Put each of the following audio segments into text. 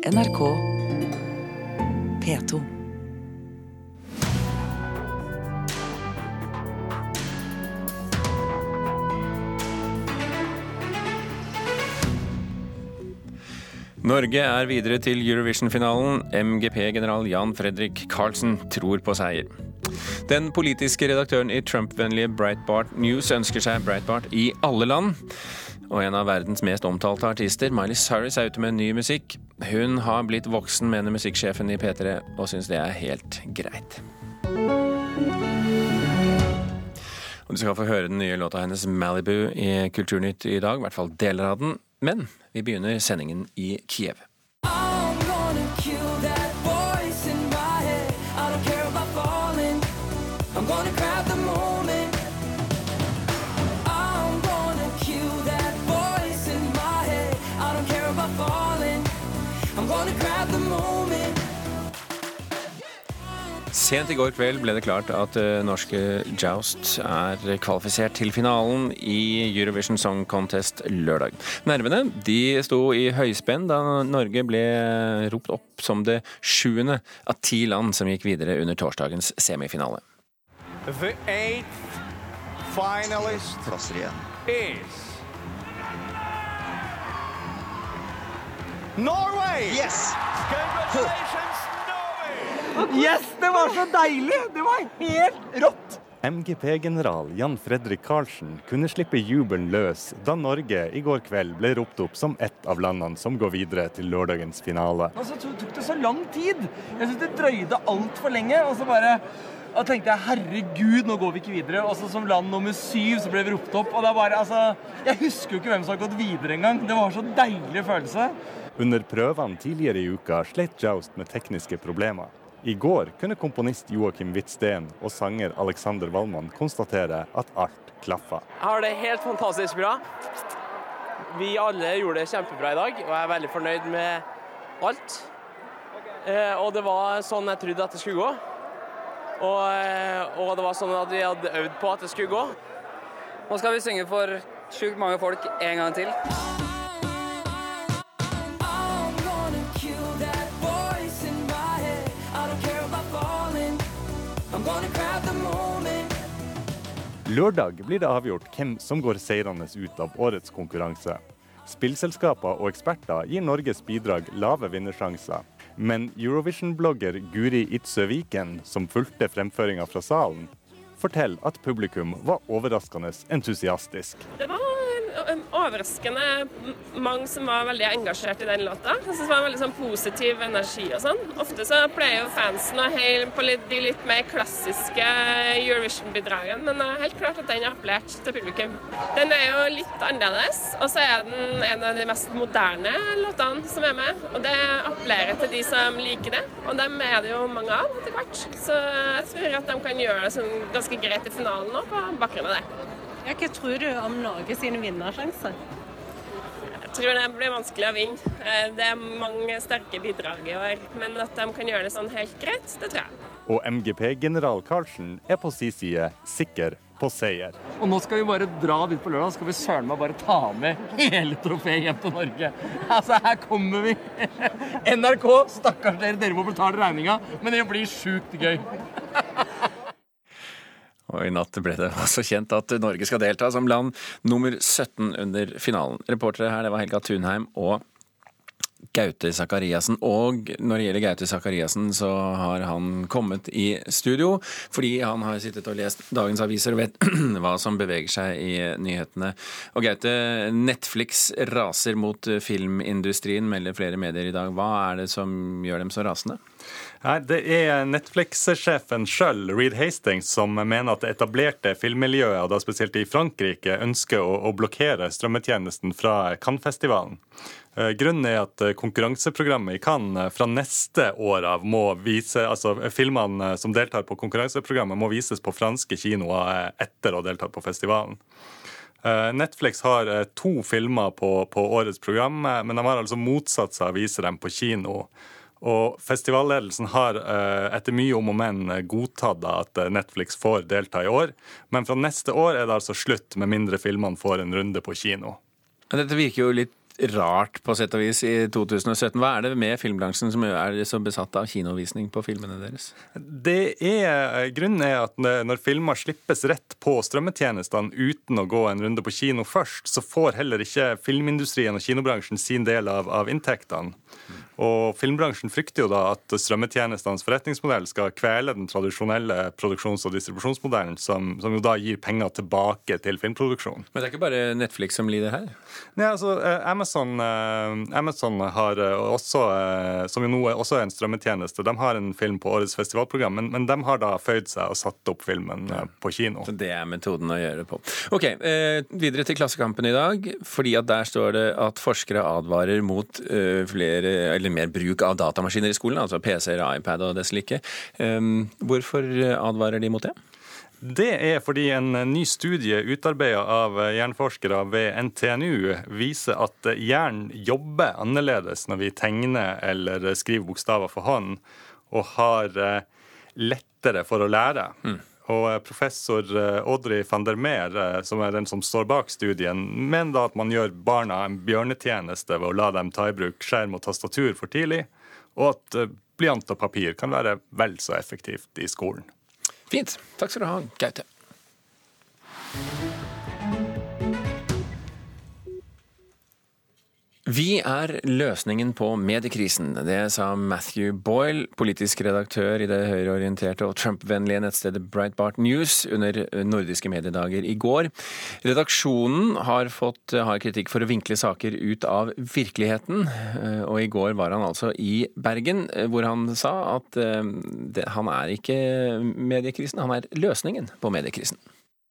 NRK P2. Norge er videre til Eurovision-finalen. MGP-general Jan Fredrik Karlsen tror på seier. Den politiske redaktøren i Trump-vennlige Breitbart News ønsker seg Breitbart i alle land. Og en av verdens mest omtalte artister, Miley Cyrus, er ute med ny musikk. Hun har blitt voksen, mener musikksjefen i P3, og syns det er helt greit. Og Du skal få høre den nye låta hennes 'Malibu' i Kulturnytt i dag, i hvert fall deler av den. Men vi begynner sendingen i Kiev. I'm gonna kill Sent i går kveld ble det klart at eh, norske Joust er kvalifisert til finalen i Eurovision Song Contest lørdag. Nervene de sto i høyspenn da Norge ble ropt opp som det sjuende av ti land som gikk videre under torsdagens semifinale. The eighth finalist is Norway! Yes! Congratulations! Yes, det var så deilig! Det var helt rått! MGP-general Jan Fredrik Karlsen kunne slippe jubelen løs da Norge i går kveld ble ropt opp som ett av landene som går videre til lørdagens finale. Altså, det tok det så lang tid. Jeg syns det drøyde altfor lenge. Og så bare og tenkte jeg herregud, nå går vi ikke videre. Og så som land nummer syv så ble vi ropt opp. Og det er bare, altså Jeg husker jo ikke hvem som har gått videre engang. Det var så deilig følelse. Under prøvene tidligere i uka slet Joust med tekniske problemer. I går kunne komponist Joakim Hvitsten og sanger Alexander Wallmann konstatere at alt klaffa. Jeg har det helt fantastisk bra. Vi alle gjorde det kjempebra i dag, og jeg er veldig fornøyd med alt. Eh, og det var sånn jeg trodde at det skulle gå. Og, eh, og det var sånn at vi hadde øvd på at det skulle gå. Nå skal vi synge for sjukt mange folk en gang til. Lørdag blir det avgjort hvem som går seirende ut av årets konkurranse. Spillselskaper og eksperter gir Norges bidrag lave vinnersjanser. Men Eurovision-blogger Guri Itzøe Viken, som fulgte fremføringa fra salen, forteller at publikum var overraskende entusiastisk. Det var overraskende mange som var veldig engasjert i den låta. Jeg synes det var veldig sånn positiv energi og sånn. Ofte så pleier jo fansen å heie på litt, de litt mer klassiske Eurovision-bidragene, men det er helt klart at den har appellert til publikum. Den er jo litt annerledes, og så er den en av de mest moderne låtene som er med. Og det appellerer til de som liker det, og dem er det jo mange av etter hvert. Så jeg tror at de kan gjøre det sånn ganske greit i finalen nå på bakgrunn av det. Ja, hva tror du om Norge sine vinnersjanser? Jeg tror det blir vanskelig å vinne. Eh, Det er mange sterke bidrag i år, men at de kan gjøre det sånn helt greit, det tror jeg. Og MGP-general Karlsen er på sin side sikker på seier. Og nå skal vi bare dra dit på lørdag, skal vi søren meg bare ta med hele trofeet hjem til Norge. Altså, her kommer vi. NRK, stakkars dere, dere må betale regninga, men det blir sjukt gøy. Og i natt ble det også kjent at Norge skal delta som land nummer 17 under finalen. Reportere her, det var Helga Thunheim og Gaute Sakariassen. Og når det gjelder Gaute Sakariassen, så har han kommet i studio fordi han har sittet og lest dagens aviser og vet hva som beveger seg i nyhetene. Og Gaute, Netflix raser mot filmindustrien, melder flere medier i dag. Hva er det som gjør dem så rasende? Nei, Det er Netflix-sjefen sjøl, Reed Hastings, som mener at det etablerte filmmiljøet, og da spesielt i Frankrike, ønsker å, å blokkere strømmetjenesten fra Cannes-festivalen. Eh, Grunnen er at eh, konkurranseprogrammet i Cannes eh, fra neste år av må vise altså Filmene som deltar på konkurranseprogrammet, må vises på franske kinoer etter å ha deltatt på festivalen. Netflix har to filmer på, på årets program, men de har altså motsatt seg å vise dem på kino. Og Festivalledelsen har etter mye om og men godtatt at Netflix får delta i år. Men fra neste år er det altså slutt, med mindre filmene får en runde på kino. Dette virker jo litt rart på sett og vis i 2017. Hva er det med filmbransjen som er så besatt av kinovisning på filmene deres? Det er, grunnen er at når filmer slippes rett på strømmetjenestene uten å gå en runde på kino først, så får heller ikke filmindustrien og kinobransjen sin del av, av inntektene. Og Filmbransjen frykter jo da at strømmetjenestenes forretningsmodell skal kvele den tradisjonelle produksjons- og distribusjonsmodellen, som, som, jo da gir penger tilbake til filmproduksjon. Men det er ikke bare Netflix som lider her? Nei, altså eh, Amazon, eh, Amazon har eh, også, som jo nå er også en strømmetjeneste, de har en film på årets festivalprogram, men, men de har da føyd seg og satt opp filmen på kino. Så det er metoden å gjøre det på. Ok, eh, videre til Klassekampen i dag, fordi at der står det at forskere advarer mot eh, flere, eller mer bruk av datamaskiner i skolen, altså PC-er, iPad og dess like. Um, hvorfor advarer de mot det? Det er fordi en ny studie utarbeidet av jernforskere ved NTNU viser at hjernen jobber annerledes når vi tegner eller skriver bokstaver for hånd, og har lettere for å lære. Mm. Og professor Audrey van der Meer, som er den som står bak studien, mener da at man gjør barna en bjørnetjeneste ved å la dem ta i bruk skjerm og tastatur for tidlig, og at blyant og papir kan være vel så effektivt i skolen. Fint. Takk skal du ha, Gaute. Vi er løsningen på mediekrisen. Det sa Matthew Boyle, politisk redaktør i det høyreorienterte og Trump-vennlige nettstedet Breitbart News under nordiske mediedager i går. Redaksjonen har fått hard kritikk for å vinkle saker ut av virkeligheten, og i går var han altså i Bergen, hvor han sa at han er ikke mediekrisen, han er løsningen på mediekrisen.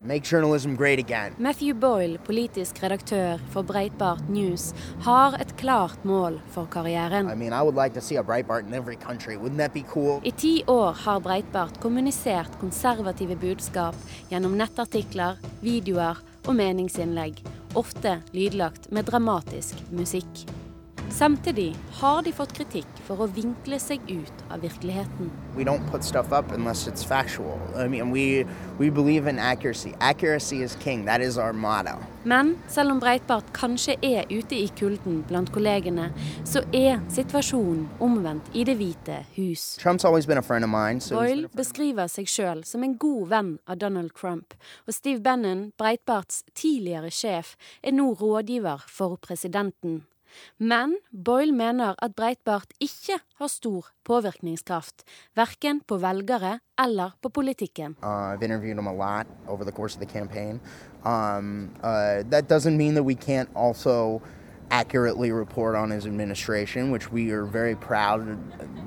Make journalism great again. Matthew Boyle, politisk redaktør for Breitbart News, har et klart mål for karrieren. I mean, I like Breitbart cool? I ti år har Breitbart kommunisert konservative budskap gjennom nettartikler, videoer og meningsinnlegg, ofte lydlagt med dramatisk musikk. Samtidig har de fått kritikk for å vinkle seg ut av virkeligheten. We don't put stuff up unless it's factual. I mean, we, we believe in accuracy. Accuracy is king. That motto. Men selv om Breitbart kanskje er ute i kulden blant kollegene, så er situasjonen omvendt i Det hvite hus. Trump's always been a friend of mine. So Boyle beskriver seg sjøl som en god venn av Donald Trump, og Steve Bannon, Breitbarts tidligere sjef, er nå rådgiver for presidenten. Men Boyle mener at Breitbart ikke har stor påvirkningskraft, verken på velgere eller på politikken. Uh. Um, uh, that doesn't mean that we can't also accurately report on his administration, which we are very proud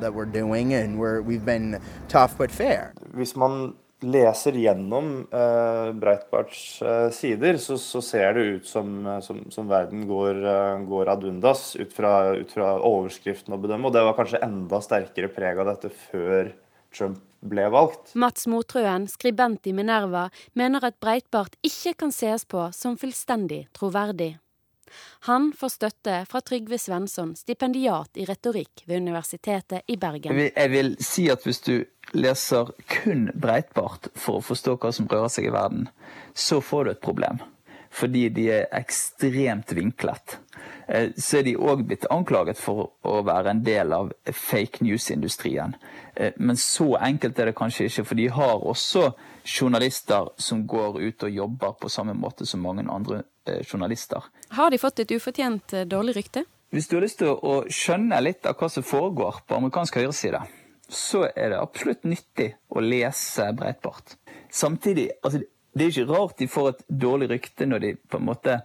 that we're doing, and we're, we've been tough but fair. Hvis man leser gjennom uh, Breitbarts uh, sider, så, så, ser det ut som, som, som verden går, uh, går ad undas ut fra, ut fra overskriften å bedømme. Og det var kanskje enda sterkere preg av dette før Trump ble valgt. Mats Motrøen, skribent i Minerva, mener at Breitbart ikke kan ses på som fullstendig troverdig. Han får støtte fra Trygve Svensson, stipendiat i retorikk ved Universitetet i Bergen. Jeg vil, si at hvis du leser kun Breitbart for å forstå hva som rører seg i verden, så får du et problem. Fordi de er ekstremt vinklet. Så er de òg blitt anklaget for å være en del av fake news-industrien. Men så enkelt er det kanskje ikke, for de har også journalister som går ut og jobber på samme måte som mange andre journalister. Har de fått et ufortjent dårlig rykte? Hvis du har lyst til å skjønne litt av hva som foregår på amerikansk høyreside, så er det absolutt nyttig å lese Breitbart. Samtidig, altså, det er ikke rart de får et dårlig rykte når de på en måte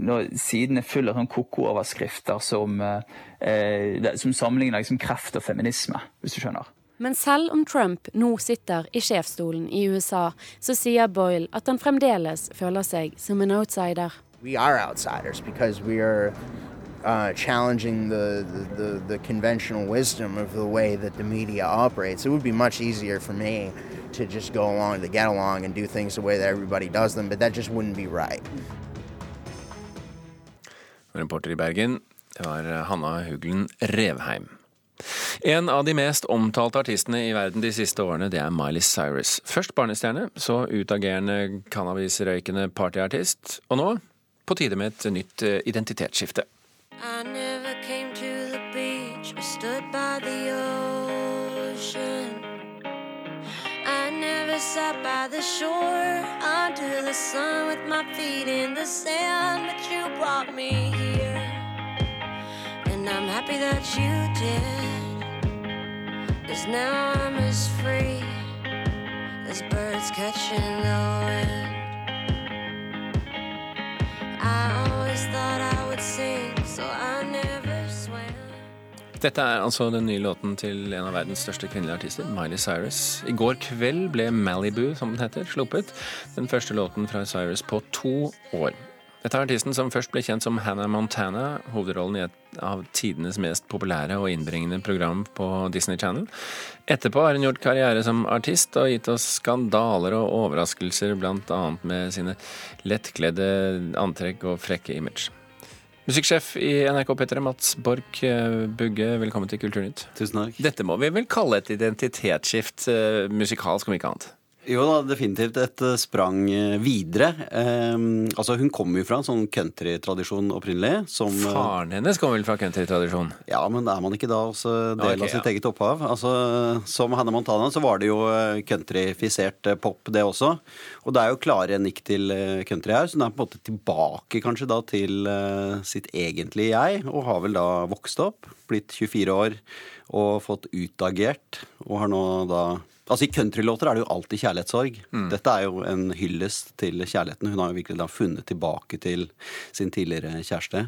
når sidene fyller sånn koko-overskrifter som, eh, som sammenligner liksom kreft og feminisme, hvis du skjønner. Men selv om Trump nå sitter i sjefsstolen i USA, så sier Boyle at han fremdeles føler seg som en outsider. We are outsiders because we are uh, challenging the, the, the, conventional wisdom of the way that the media operates. It would be much easier for me to just go along, to get along and do things the way that everybody does them, but that just wouldn't be right. Reporter i Bergen, det var Hanna Huglen Revheim. En av de mest omtalte artistene i verden de siste årene, det er Miley Cyrus. Først barnestjerne, så utagerende cannabisrøykende partyartist, og nå på tide med et nytt identitetsskifte. I never came to the beach or stood by the ocean. I never sat by the shore under the sun with my feet in the sand, but you brought me here. I'm happy that you did. Cause now I'm as free as birds catching the wind. I always thought I would sing, so I never swam. Dette er altså den nye låten til en av verdens største kvinnelige artister, Miley Cyrus. I går kveld ble Malibu, som den heter, sluppet. Den første låten fra Cyrus på to år. Dette er artisten som først ble kjent som Hannah Montana, hovedrollen i et av tidenes mest populære og innbringende program på Disney Channel. Etterpå har hun gjort karriere som artist og gitt oss skandaler og overraskelser, blant annet med sine lettkledde antrekk og frekke image. Musikksjef i NRK P3, Mats Borch Bugge, velkommen til Kulturnytt. Tusen takk. Dette må vi vel kalle et identitetsskift eh, musikalsk, om ikke annet? Jo da, definitivt et eh, sprang eh, videre. Um, altså Hun kommer jo fra en sånn countrytradisjon opprinnelig. Som, eh, Faren hennes kommer vel fra countrytradisjon? Ja, men er man ikke da også del okay, av sitt ja. eget opphav? Altså, Som Hannah Montana så var det jo countryfisert pop, det også. Og det er jo klare nikk til country her, så hun er på en måte tilbake kanskje da til sitt egentlige jeg, og har vel da vokst opp, blitt 24 år og fått utagert, og har nå da Altså I countrylåter er det jo alltid kjærlighetssorg. Mm. Dette er jo en hyllest til kjærligheten. Hun har jo virkelig da funnet tilbake til sin tidligere kjæreste.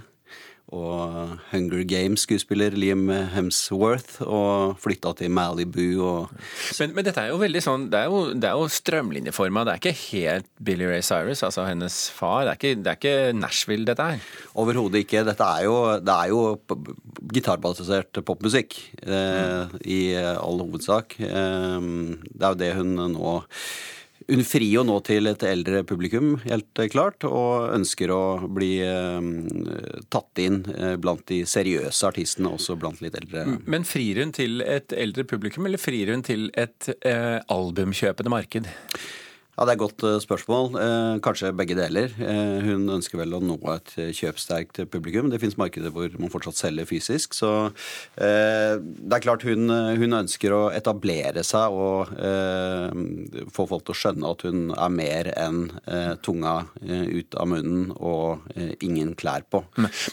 Og Hunger Games-skuespiller Liam Hemsworth, og flytta til Malibu og Men, men dette er jo veldig sånn Det er jo, det er jo strømlinjeforma. Det er ikke helt Billy Ray Cyrus, altså hennes far. Det er ikke, det er ikke Nashville, dette her. Overhodet ikke. Dette er jo, det er jo gitarbasert popmusikk eh, i all hovedsak. Eh, det er jo det hun nå Hun frir jo nå til et eldre publikum, helt klart, og ønsker å bli eh, tatt inn eh, blant de seriøse artistene, også blant litt eldre. Men frir hun til et eldre publikum, eller frir hun til et eh, albumkjøpende marked? Ja, Det er et godt eh, spørsmål. Eh, kanskje begge deler. Eh, hun ønsker vel å nå et eh, kjøpsterkt publikum. Det finnes markeder hvor man fortsatt selger fysisk. Så eh, det er klart hun, hun ønsker å etablere seg og eh, få folk til å skjønne at hun er mer enn eh, tunga eh, ut av munnen og eh, ingen klær på.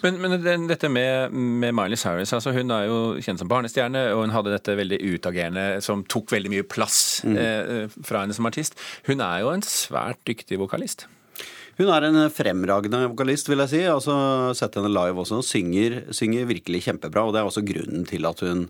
Men, men dette med, med Miley Cyrus, altså hun er jo kjent som barnestjerne, og hun hadde dette veldig utagerende som tok veldig mye plass eh, fra henne som artist. Hun er jo en svært dyktig vokalist. Hun er en fremragende vokalist, vil jeg si. Altså, Sett henne live også. Synger, synger virkelig kjempebra, og det er også grunnen til at hun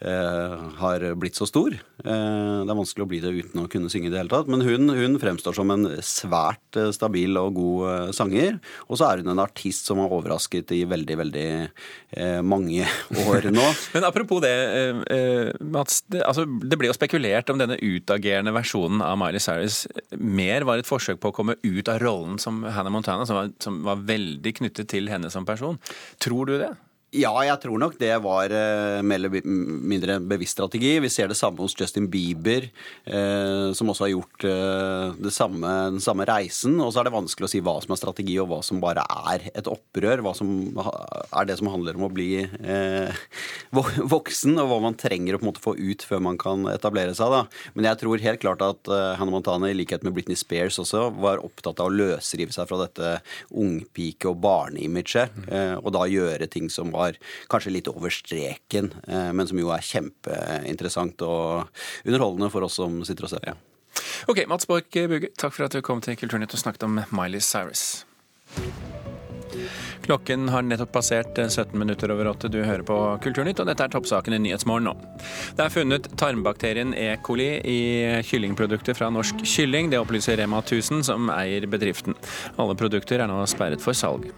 eh, har blitt så stor. Eh, det er vanskelig å bli det uten å kunne synge i det hele tatt. Men hun, hun fremstår som en svært eh, stabil og god eh, sanger. Og så er hun en artist som har overrasket i veldig, veldig eh, mange år nå. Men apropos det, eh, Mats. Det, altså, det ble jo spekulert om denne utagerende versjonen av Miley Cyrus mer var et forsøk på å komme ut av rollen som Hannah Montana, som var, som var veldig knyttet til henne som person. Tror du det? Ja, jeg tror nok det var eh, mer eller mindre en bevisst strategi. Vi ser det samme hos Justin Bieber, eh, som også har gjort eh, samme, den samme reisen. Og så er det vanskelig å si hva som er strategi, og hva som bare er et opprør. Hva som er det som handler om å bli eh, voksen, og hva man trenger å på en måte få ut før man kan etablere seg. Da. Men jeg tror helt klart at eh, Hannah Montana, i likhet med Britney Spears også, var opptatt av å løsrive seg fra dette ungpike- og barneimaget, eh, og da gjøre ting som var kanskje litt over streken, eh, men som jo er kjempeinteressant og underholdende for oss som sitter og ser Ja. Ok, Mats Borch Bugge, takk for at du kom til Kulturnytt og snakket om Miley Cyrus. Klokken har nettopp passert 17 minutter over åtte. Du hører på Kulturnytt, og dette er toppsaken i Nyhetsmorgen nå. Det er funnet tarmbakterien E. coli i kyllingprodukter fra Norsk Kylling. Det opplyser Rema 1000, som eier bedriften. Alle produkter er nå sperret for salg.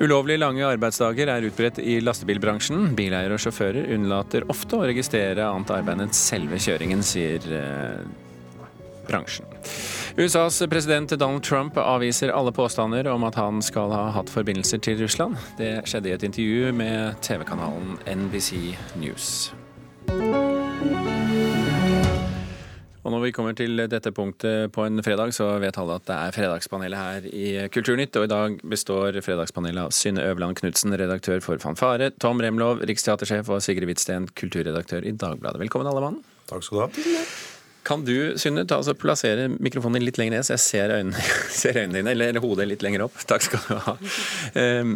Ulovlig lange arbeidsdager er utbredt i lastebilbransjen. Bileiere og sjåfører unnlater ofte å registrere annet arbeid enn selve kjøringen, sier eh, bransjen. USAs president Donald Trump avviser alle påstander om at han skal ha hatt forbindelser til Russland. Det skjedde i et intervju med TV-kanalen NBC News. Og når vi kommer til dette punktet på en fredag, så vet alle at det er Fredagspanelet her i Kulturnytt. Og i dag består Fredagspanelet av Synne Øverland Knutsen, redaktør for Fanfare, Tom Remlov, riksteatersjef, og Sigrid Hvitsten, kulturredaktør i Dagbladet. Velkommen, alle mann. Takk skal du ha. Kan du, Synne, ta altså, plassere mikrofonen litt lenger ned, så jeg ser øynene, ser øynene dine, eller hodet litt lenger opp. Takk skal du ha. Um,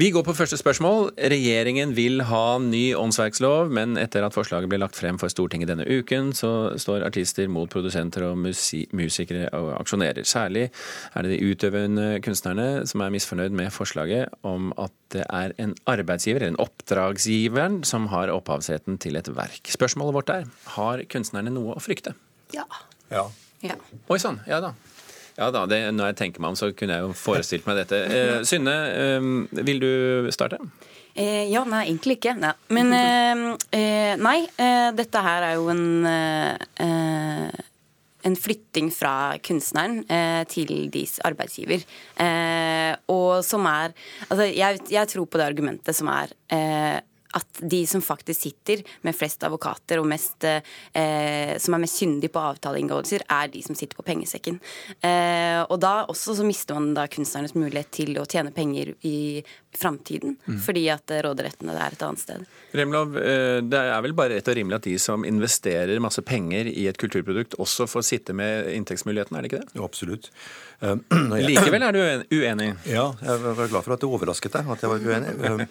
vi går på første spørsmål. Regjeringen vil ha ny åndsverkslov, men etter at forslaget ble lagt frem for Stortinget denne uken, så står artister mot produsenter og musikere og aksjonerer. Særlig er det de utøvende kunstnerne som er misfornøyd med forslaget om at det er en arbeidsgiver, eller en oppdragsgiveren, som har opphavsretten til et verk. Spørsmålet vårt er har kunstnerne noe å frykte? Ja. Ja. ja. Oi sann, ja da. Ja da, det, Når jeg tenker meg om, så kunne jeg jo forestilt meg dette. Eh, Synne, eh, vil du starte? Eh, ja, nei, egentlig ikke. Nei. Men eh, eh, nei, eh, dette her er jo en eh, en flytting fra kunstneren eh, til deres arbeidsgiver. Eh, og som er Altså, jeg, jeg tror på det argumentet som er eh, at de som faktisk sitter med flest advokater og mest, eh, som er mest kyndige på avtaleinngåelser, er de som sitter på pengesekken. Eh, og da også så mister man da kunstnernes mulighet til å tjene penger i framtiden, Mm. fordi at eh, råderettene er et annet sted. Remlov, eh, det er vel bare rett og rimelig at de som investerer masse penger i et kulturprodukt, også får sitte med inntektsmuligheten, er det ikke det? Jo, absolutt. Um, jeg- Likevel er du uenig? Ja, jeg var glad for at det overrasket deg at jeg var uenig. Um,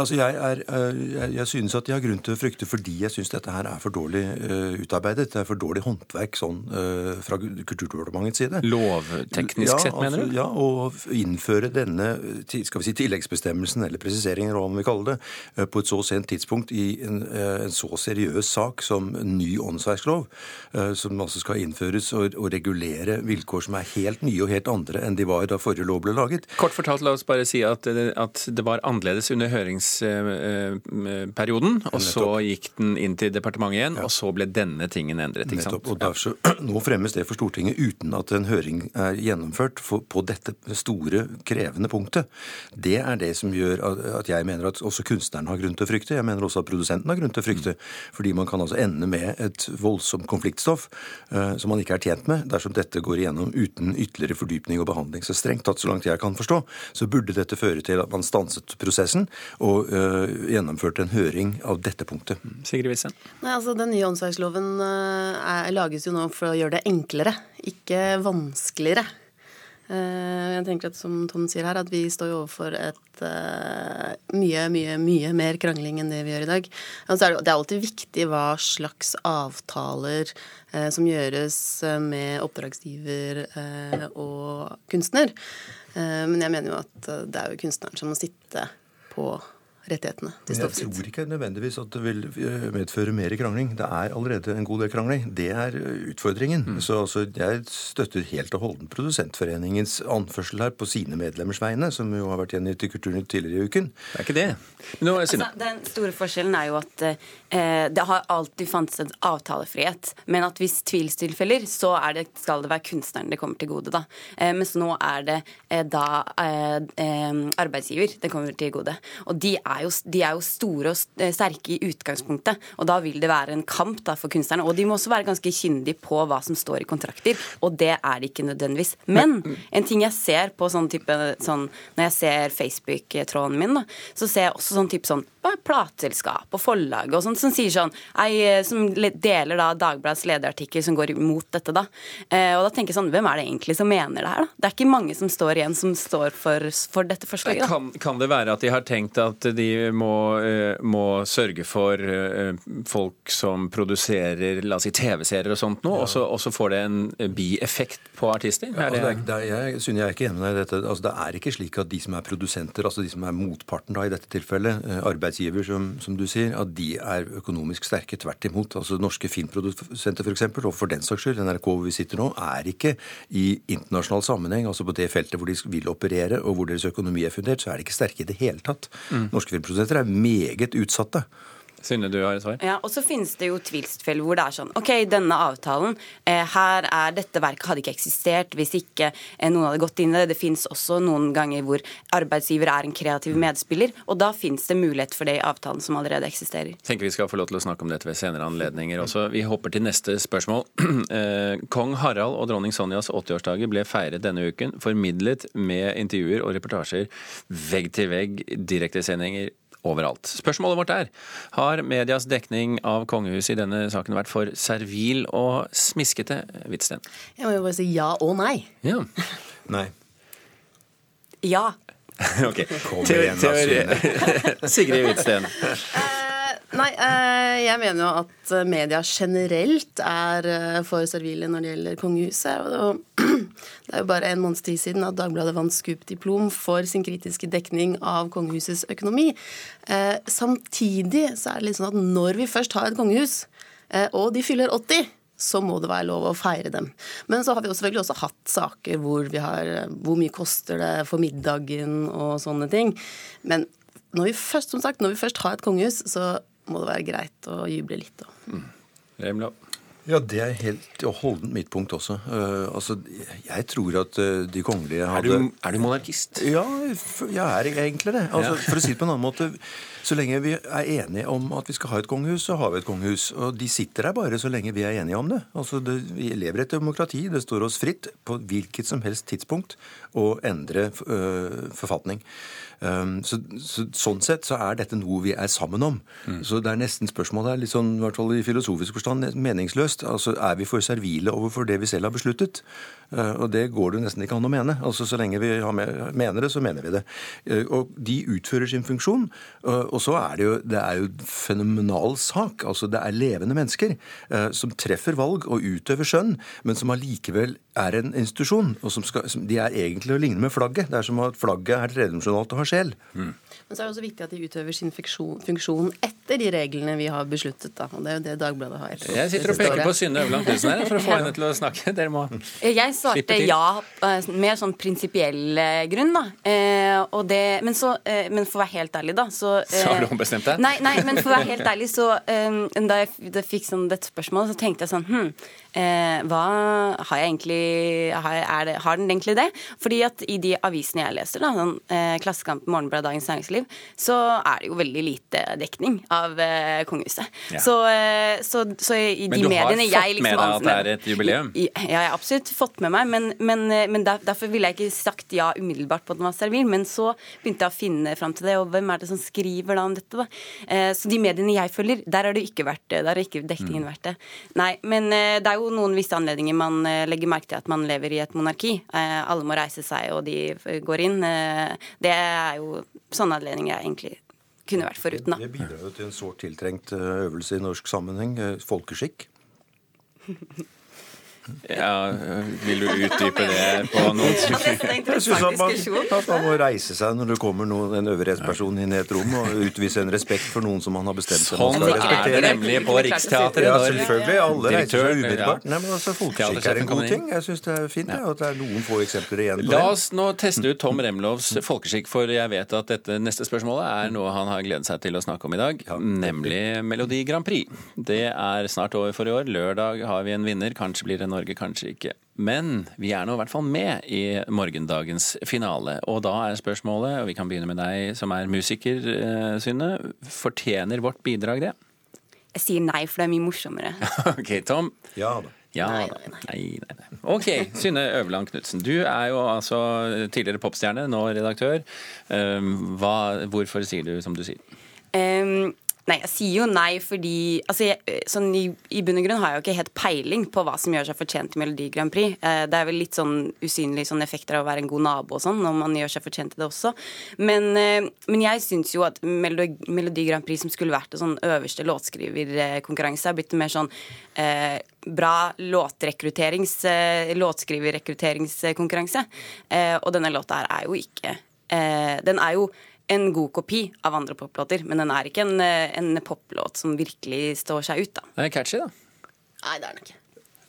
altså jeg, er, uh, jeg, jeg synes at de har grunn til å frykte fordi jeg synes dette her er for dårlig uh, utarbeidet. Det er for dårlig håndverk sånn uh, fra Kulturdepartementets side. Lovteknisk sett, mener du? Ja, å innføre denne skal vi si, tilleggsbestemmelsen, eller presiseringen, eller hva vi kaller det, uh, på et så sent tidspunkt i en, en så seriøs sak som ny åndsverkslov, som altså skal innføres og, og regulere vilkår som er helt nye og helt andre enn de var da forrige lov ble laget. Kort fortalt, la oss bare si at, at det var annerledes under høringsperioden, og så gikk den inn til departementet igjen, og så ble denne tingen endret. ikke sant? Og derfor, Nå fremmes det for Stortinget uten at en høring er gjennomført på dette store, krevende punktet. Det er det som gjør at- jeg mener at også kunstneren har grunn til å frykte. Jeg mener også at produsenten har grunn til å frykte. Fordi man kan altså ende med et voldsomt konfliktstoff eh, som man ikke er tjent med dersom dette går igjennom uten ytterligere fordypning og behandling. Så strengt tatt, så langt jeg kan forstå, så burde dette føre til at man stanset prosessen og eh, gjennomførte en høring av dette punktet. Sigrid Wissen? Nei, altså Den nye åndsverksloven eh, er, lages jo nå for å gjøre det enklere, ikke vanskeligere. Eh, jeg tenker at som Tom sier her, at vi står jo overfor et uh, mye, mye, mye mer krangling enn det vi gjør i dag. Altså er det, det er alltid viktig hva slags avtaler uh, som gjøres med oppdragsgiver uh, og kunstner. Eh, men jeg mener jo at det er jo kunstneren som må sitte på rettighetene til Men jeg stoffet sitt. tror ikke nødvendigvis at det vil eh, medføre mer krangling. Det er allerede en god del krangling. Det er eh, utfordringen. Mm. Så altså, jeg støtter helt og holdent Produsentforeningens anførsel her på sine medlemmers vegne, som jo har vært gjengitt i Kulturnytt tidligere i uken. Det er ikke det. Men nå, Altså, den store forskjellen er jo at eh, det har alltid fantes en avtalefrihet. Men at hvis tvilstilfeller, så er det, skal det være kunstneren det kommer til gode. da. Eh, mens nå er det eh, da eh, eh, arbeidsgiver det kommer til gode. Og de er, jo, de er jo store og eh, sterke i utgangspunktet. Og da vil det være en kamp da for kunstnerne. Og de må også være ganske kyndige på hva som står i kontrakter. Og det er de ikke nødvendigvis. Men en ting jeg ser på sånn type sånn, Når jeg ser Facebook-tråden min, da, så ser jeg også sånn type sånn plateselskap og forlag og sånt som sier sånn ei, eh, Som deler da Dagbladets lederartikkel som går imot dette, da. Eh, og da tenker jeg sånn Hvem er det egentlig som mener det her, da? Det er ikke mange som står igjen som står for, for dette forslaget. Kan, kan det være at de har tenkt at de må, eh, må sørge for eh, folk som produserer la oss si, TV-serier og sånt nå, så- og så får det en bieffekt på artister? Ja, altså, det er, det, det er, jeg, synes jeg er ikke enig med deg i dette. Altså, det er ikke slik at de som er produsenter, altså de som er motparten da, i dette tilfellet, eh, arbeidsgiver som, som du sier, at de er økonomisk sterke. Tvert imot. Altså Norske filmprodusenter f.eks., og for den saks skyld NRK hvor vi sitter nå, er ikke i internasjonal sammenheng, altså på det feltet hvor de vil operere og hvor deres økonomi er fundert, så er de ikke sterke i det hele tatt. Mm. Norske filmprodusenter er meget utsatte. Synne, du har et svar? Ja, og så finnes det jo tvilstfell hvor det er sånn OK, denne avtalen, eh, her er dette verket hadde ikke eksistert hvis ikke eh, noen hadde gått inn i det. Det finnes også noen ganger hvor arbeidsgiver er en kreativ medspiller, og da finnes det mulighet for det i avtalen som allerede eksisterer. tenker vi skal få lov til å snakke om dette ved senere anledninger også. Vi hopper til neste spørsmål. Eh, Kong Harald og dronning Sonjas 80-årsdager ble feiret denne uken, formidlet med intervjuer og reportasjer vegg til vegg, direktesendinger overalt. Spørsmålet vårt er har medias dekning av kongehuset i denne saken vært for servil og smiskete, Hvitsten? Jeg må jo bare si ja og nei. Ja. Nei. Ja. ok. Kom Teori- igjen, Sigrid Hvitsten. Nei, eh, jeg mener jo at eh, media generelt er eh, for servile når det gjelder kongehuset. Det er jo bare en måneds tid siden at Dagbladet vant Scoop-diplom for sin kritiske dekning av kongehusets økonomi. Samtidig så er det litt sånn at når vi først har et kongehus, eh, og de fyller 80 så må det være lov å feire dem. Men så har vi selvfølgelig også hatt saker hvor vi har Hvor mye koster det for middagen og sånne ting. Men når vi først, som sagt, når vi først har et kongehus, så må det være greit å juble litt. Da. Remlo. Ja, det er helt og holdent mitt punkt også. Uh, altså, jeg tror at uh, de kongelige hadde du- er du monarkist? Ja, jeg er egentlig det. Altså, Ja. For å si det på en annen måte, så lenge vi er enige om at vi skal ha et kongehus, så har vi et kongehus. Og de sitter der bare så lenge vi er enige om det. Altså, det vi lever i et demokrati. Det står oss fritt på hvilket som helst tidspunkt å endre øh, forfatning. Um, så, så, sånn sett så er dette noe vi er sammen om. Så det er nesten spørsmålet er litt sånn, i hvert fall i filosofisk forstand, meningsløst. Altså, Er vi for servile overfor det vi selv har besluttet? Uh, og det går det nesten ikke an å mene. Altså Så lenge vi har med, mener det, så mener vi det. Uh, og de utfører sin funksjon. Uh, og så er det jo det er jo en fenomenal sak. Altså Det er levende mennesker eh, som treffer valg og utøver skjønn, men som allikevel er en institusjon. og som skal, som, De er egentlig å ligne med flagget. Det er som at flagget er tredimensjonalt og har sjel. Men så er det også viktig at de utøver sin funksjon, funksjon etter de reglene vi har besluttet. Da. Og det er jo det Dagbladet har. Jeg sitter og peker på Synne Øverland Knutsen her for å få henne til å snakke. Dere må Jeg svarte ja eh, med sånn prinsipiell eh, grunn, da. Eh, og det, men, så, eh, men for å være helt ærlig, da, så eh, Så har du ombestemt deg? Nei, nei, men for å være helt ærlig, så um, da jeg, fikk sånn dette spørsmålet, så tenkte jeg sånn hm, eh, hva har jeg egentlig har, er det, har den egentlig det? Fordi at i de avisene jeg leser, da, sånn, eh, Klassekampen, Morgenbladet, Dagens Næringsliv, så er det jo veldig lite dekning av eh, kongehuset. Ja. Så, eh, så, så i Men du har fått liksom med deg at det er et jubileum? I- Ja, jeg har absolutt fått med meg, men, men, men der, derfor ville jeg ikke sagt ja umiddelbart på at den var servil. Men så begynte jeg å finne fram til det, og hvem er det som skriver da om dette? da? Eh, så de mediene jeg følger, der har det ikke vært det. Der har ikke dekningen vært det. Nei, men eh, det er jo noen visse anledninger man eh, legger merke til at man lever i et monarki. Eh, alle må reise seg, og de går inn. Eh, det er jo sånne anledninger jeg egentlig kunne vært foruten, da. Det bidrar jo til en sårt tiltrengt øvelse i norsk sammenheng. Folkeskikk. Ja, vil du utdype det på noen Jeg synes at man, at man må reise seg når det kommer noen, en øvrighetsperson inn i et rom, og utvise en respekt for noen som man har bestemt seg Sånn respektere. Sånn er det nemlig på Riksteatret Ja, selvfølgelig. Alle reiser seg umiddelbart. Nei, men altså, Folkeskikk er en god ting. Jeg syns det er fint ja. at det er noen få eksempler igjen på La oss nå teste ut Tom Remlovs folkeskikk, for jeg vet at dette neste spørsmålet er noe han har gledet seg til å snakke om i dag, nemlig Melodi Grand Prix. Det er snart over for i år. Lørdag har vi en vinner. Kanskje blir det Norge, kanskje ikke. Men vi er nå i hvert fall med i morgendagens finale. Og da er spørsmålet, og vi kan begynne med deg som er musiker, eh, Synne. Fortjener vårt bidrag det? Jeg sier nei, for det er mye morsommere. OK, Tom. Ja da. Ja, nei, nei, nei, nei. OK, Synne Øverland Knutsen. Du er jo altså tidligere popstjerne, nå redaktør. Um, Hva, hvorfor sier du som du sier? Ehm, nei, jeg sier jo nei fordi altså jeg, sånn i, I bunn og grunn har jeg jo ikke helt peiling på hva som gjør seg fortjent til Melodi Grand Prix. Eh, det er vel litt sånn usynlige sånn effekter av å være en god nabo og sånn, når man gjør seg fortjent til det også. Men, eh, men jeg syns jo at Melodi, Melodi Grand Prix, som skulle vært en sånn øverste låtskriverkonkurranse, har blitt mer sånn eh, bra låtrekrutterings, eh, låtskriverrekrutteringskonkurranse. Eh, og denne låta her er jo ikke eh, Den er jo en god kopi av andre poplåter, men den er ikke en, eh, en poplåt som virkelig står seg ut, da. Det er catchy, da. Nei, det er den ikke.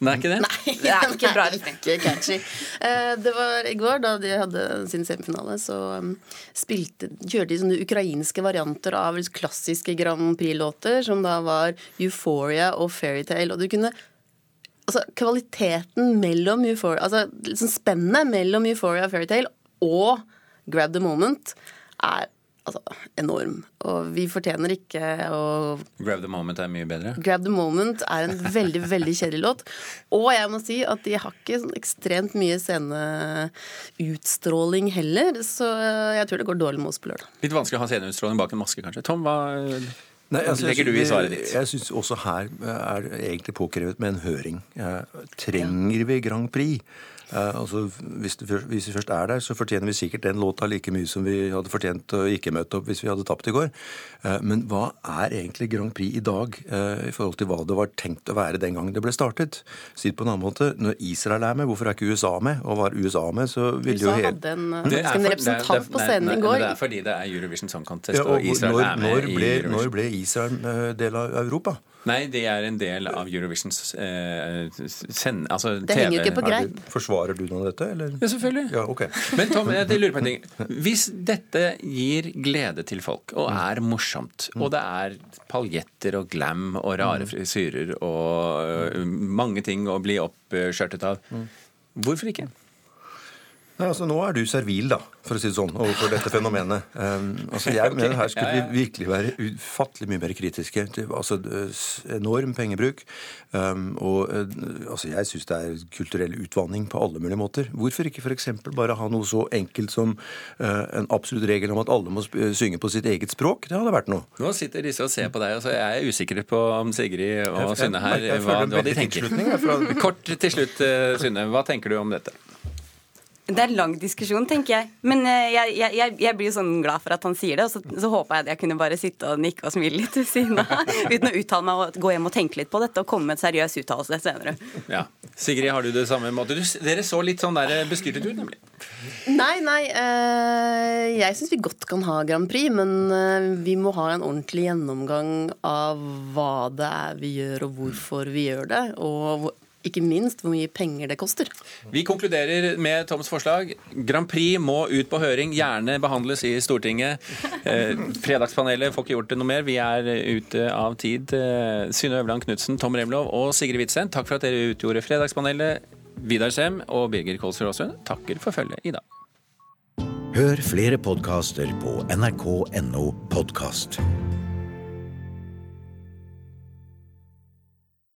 Nei, ikke det? Det er ikke bra Ikke catchy. Eh, Det var i går, da de hadde sin semifinale, så um, spilte, kjørte de sånne ukrainske varianter av klassiske Grand Prix-låter, som da var Euphoria og Fairytale. Og du kunne Altså, kvaliteten mellom Euphoria Altså liksom spennet mellom Euphoria og Fairytale og Grab the Moment er altså enorm. Og vi fortjener ikke å Grab the moment er mye bedre. Grab the Moment er en veldig veldig kjedelig låt. Og jeg må si at de har ikke sånn ekstremt mye sceneutstråling heller, så jeg tror det går dårlig med oss på lørdag. Litt vanskelig å ha sceneutstråling bak en maske, kanskje. Tom, hva Nei, altså, legger du i jeg- svaret ditt? Jeg syns også her er det egentlig påkrevet med en høring. Eh, trenger vi Grand Prix? Eh, altså, hvis, det, hvis vi først er der, så fortjener vi sikkert den låta like mye som vi hadde fortjent å ikke møte opp hvis vi hadde tapt i går. Eh, men hva er egentlig Grand Prix i dag eh, i forhold til hva det var tenkt å være den gangen det ble startet? Si det på en annen måte, når Israel er med, hvorfor er ikke USA med? Og var USA med, så ville jo USA hele hadde en, Det er en representant det er- på scenen i går. Det er fordi det er Eurovision Song Contest, Ja, og Israel når, er med når, i ble, Eurovision. når ble Israel del av Europa? Nei, det er en del av Eurovisions eh, send... Altså Det henger jo ikke på TV. greip. Forsvarer du noe av dette, eller? Ja, selvfølgelig. Ja, okay. Men Tom, jeg lurer på en ting. Hvis dette gir glede til folk, og er morsomt, og det er paljetter og glam og rare frisyrer og øh, mange ting å bli oppskjørtet av, hvorfor ikke? Nei, altså Nå er du servil, da, for å si det sånn, overfor dette fenomenet. Um, altså Jeg mener her skulle vi virkelig være ufattelig mye mer kritiske. altså Enorm pengebruk. Um, og eh, altså Jeg syns det er kulturell utvanning på alle mulige måter. Hvorfor ikke f.eks. bare ha noe så enkelt som uh, en absolutt regel om at alle må synge på sitt eget språk? Det hadde vært noe. Nå sitter disse og ser på deg, altså Jeg er usikker på om Sigrid og Synne her hva, hva de tenker. Kort til slutt, eh, Synne. Hva tenker du om dette? Det er en lang diskusjon, tenker jeg. Men eh, jeg, jeg, jeg, blir jo sånn glad for at han sier det, og så, så håper jeg at jeg kunne bare sitte og nikke og smile litt ved siden av. Uten å uttale meg og gå hjem og tenke litt på dette og komme med en seriøs uttalelse senere. Ja. Sigrid, har du det samme måte? Du, dere så litt sånn der bestyrtet ut, nemlig. Nei, nei. Øh, jeg syns vi godt kan ha Grand Prix, men eh, vi må ha en ordentlig gjennomgang av hva det er vi gjør, og hvorfor vi gjør det. Og ikke minst hvor mye penger det koster. Vi konkluderer med Toms forslag. Grand Prix må ut på høring, gjerne behandles i Stortinget. Eh, fredagspanelet får ikke gjort det noe mer. Vi er ute av tid. Eh, Synne Øverland Knutsen, Tom Remlov og Sigrid Witzen, takk for at dere utgjorde Fredagspanelet. Vidar Sem og Birger Kolsrud Aasund takker for følget i dag. Hør flere podkaster på nrk.no podkast.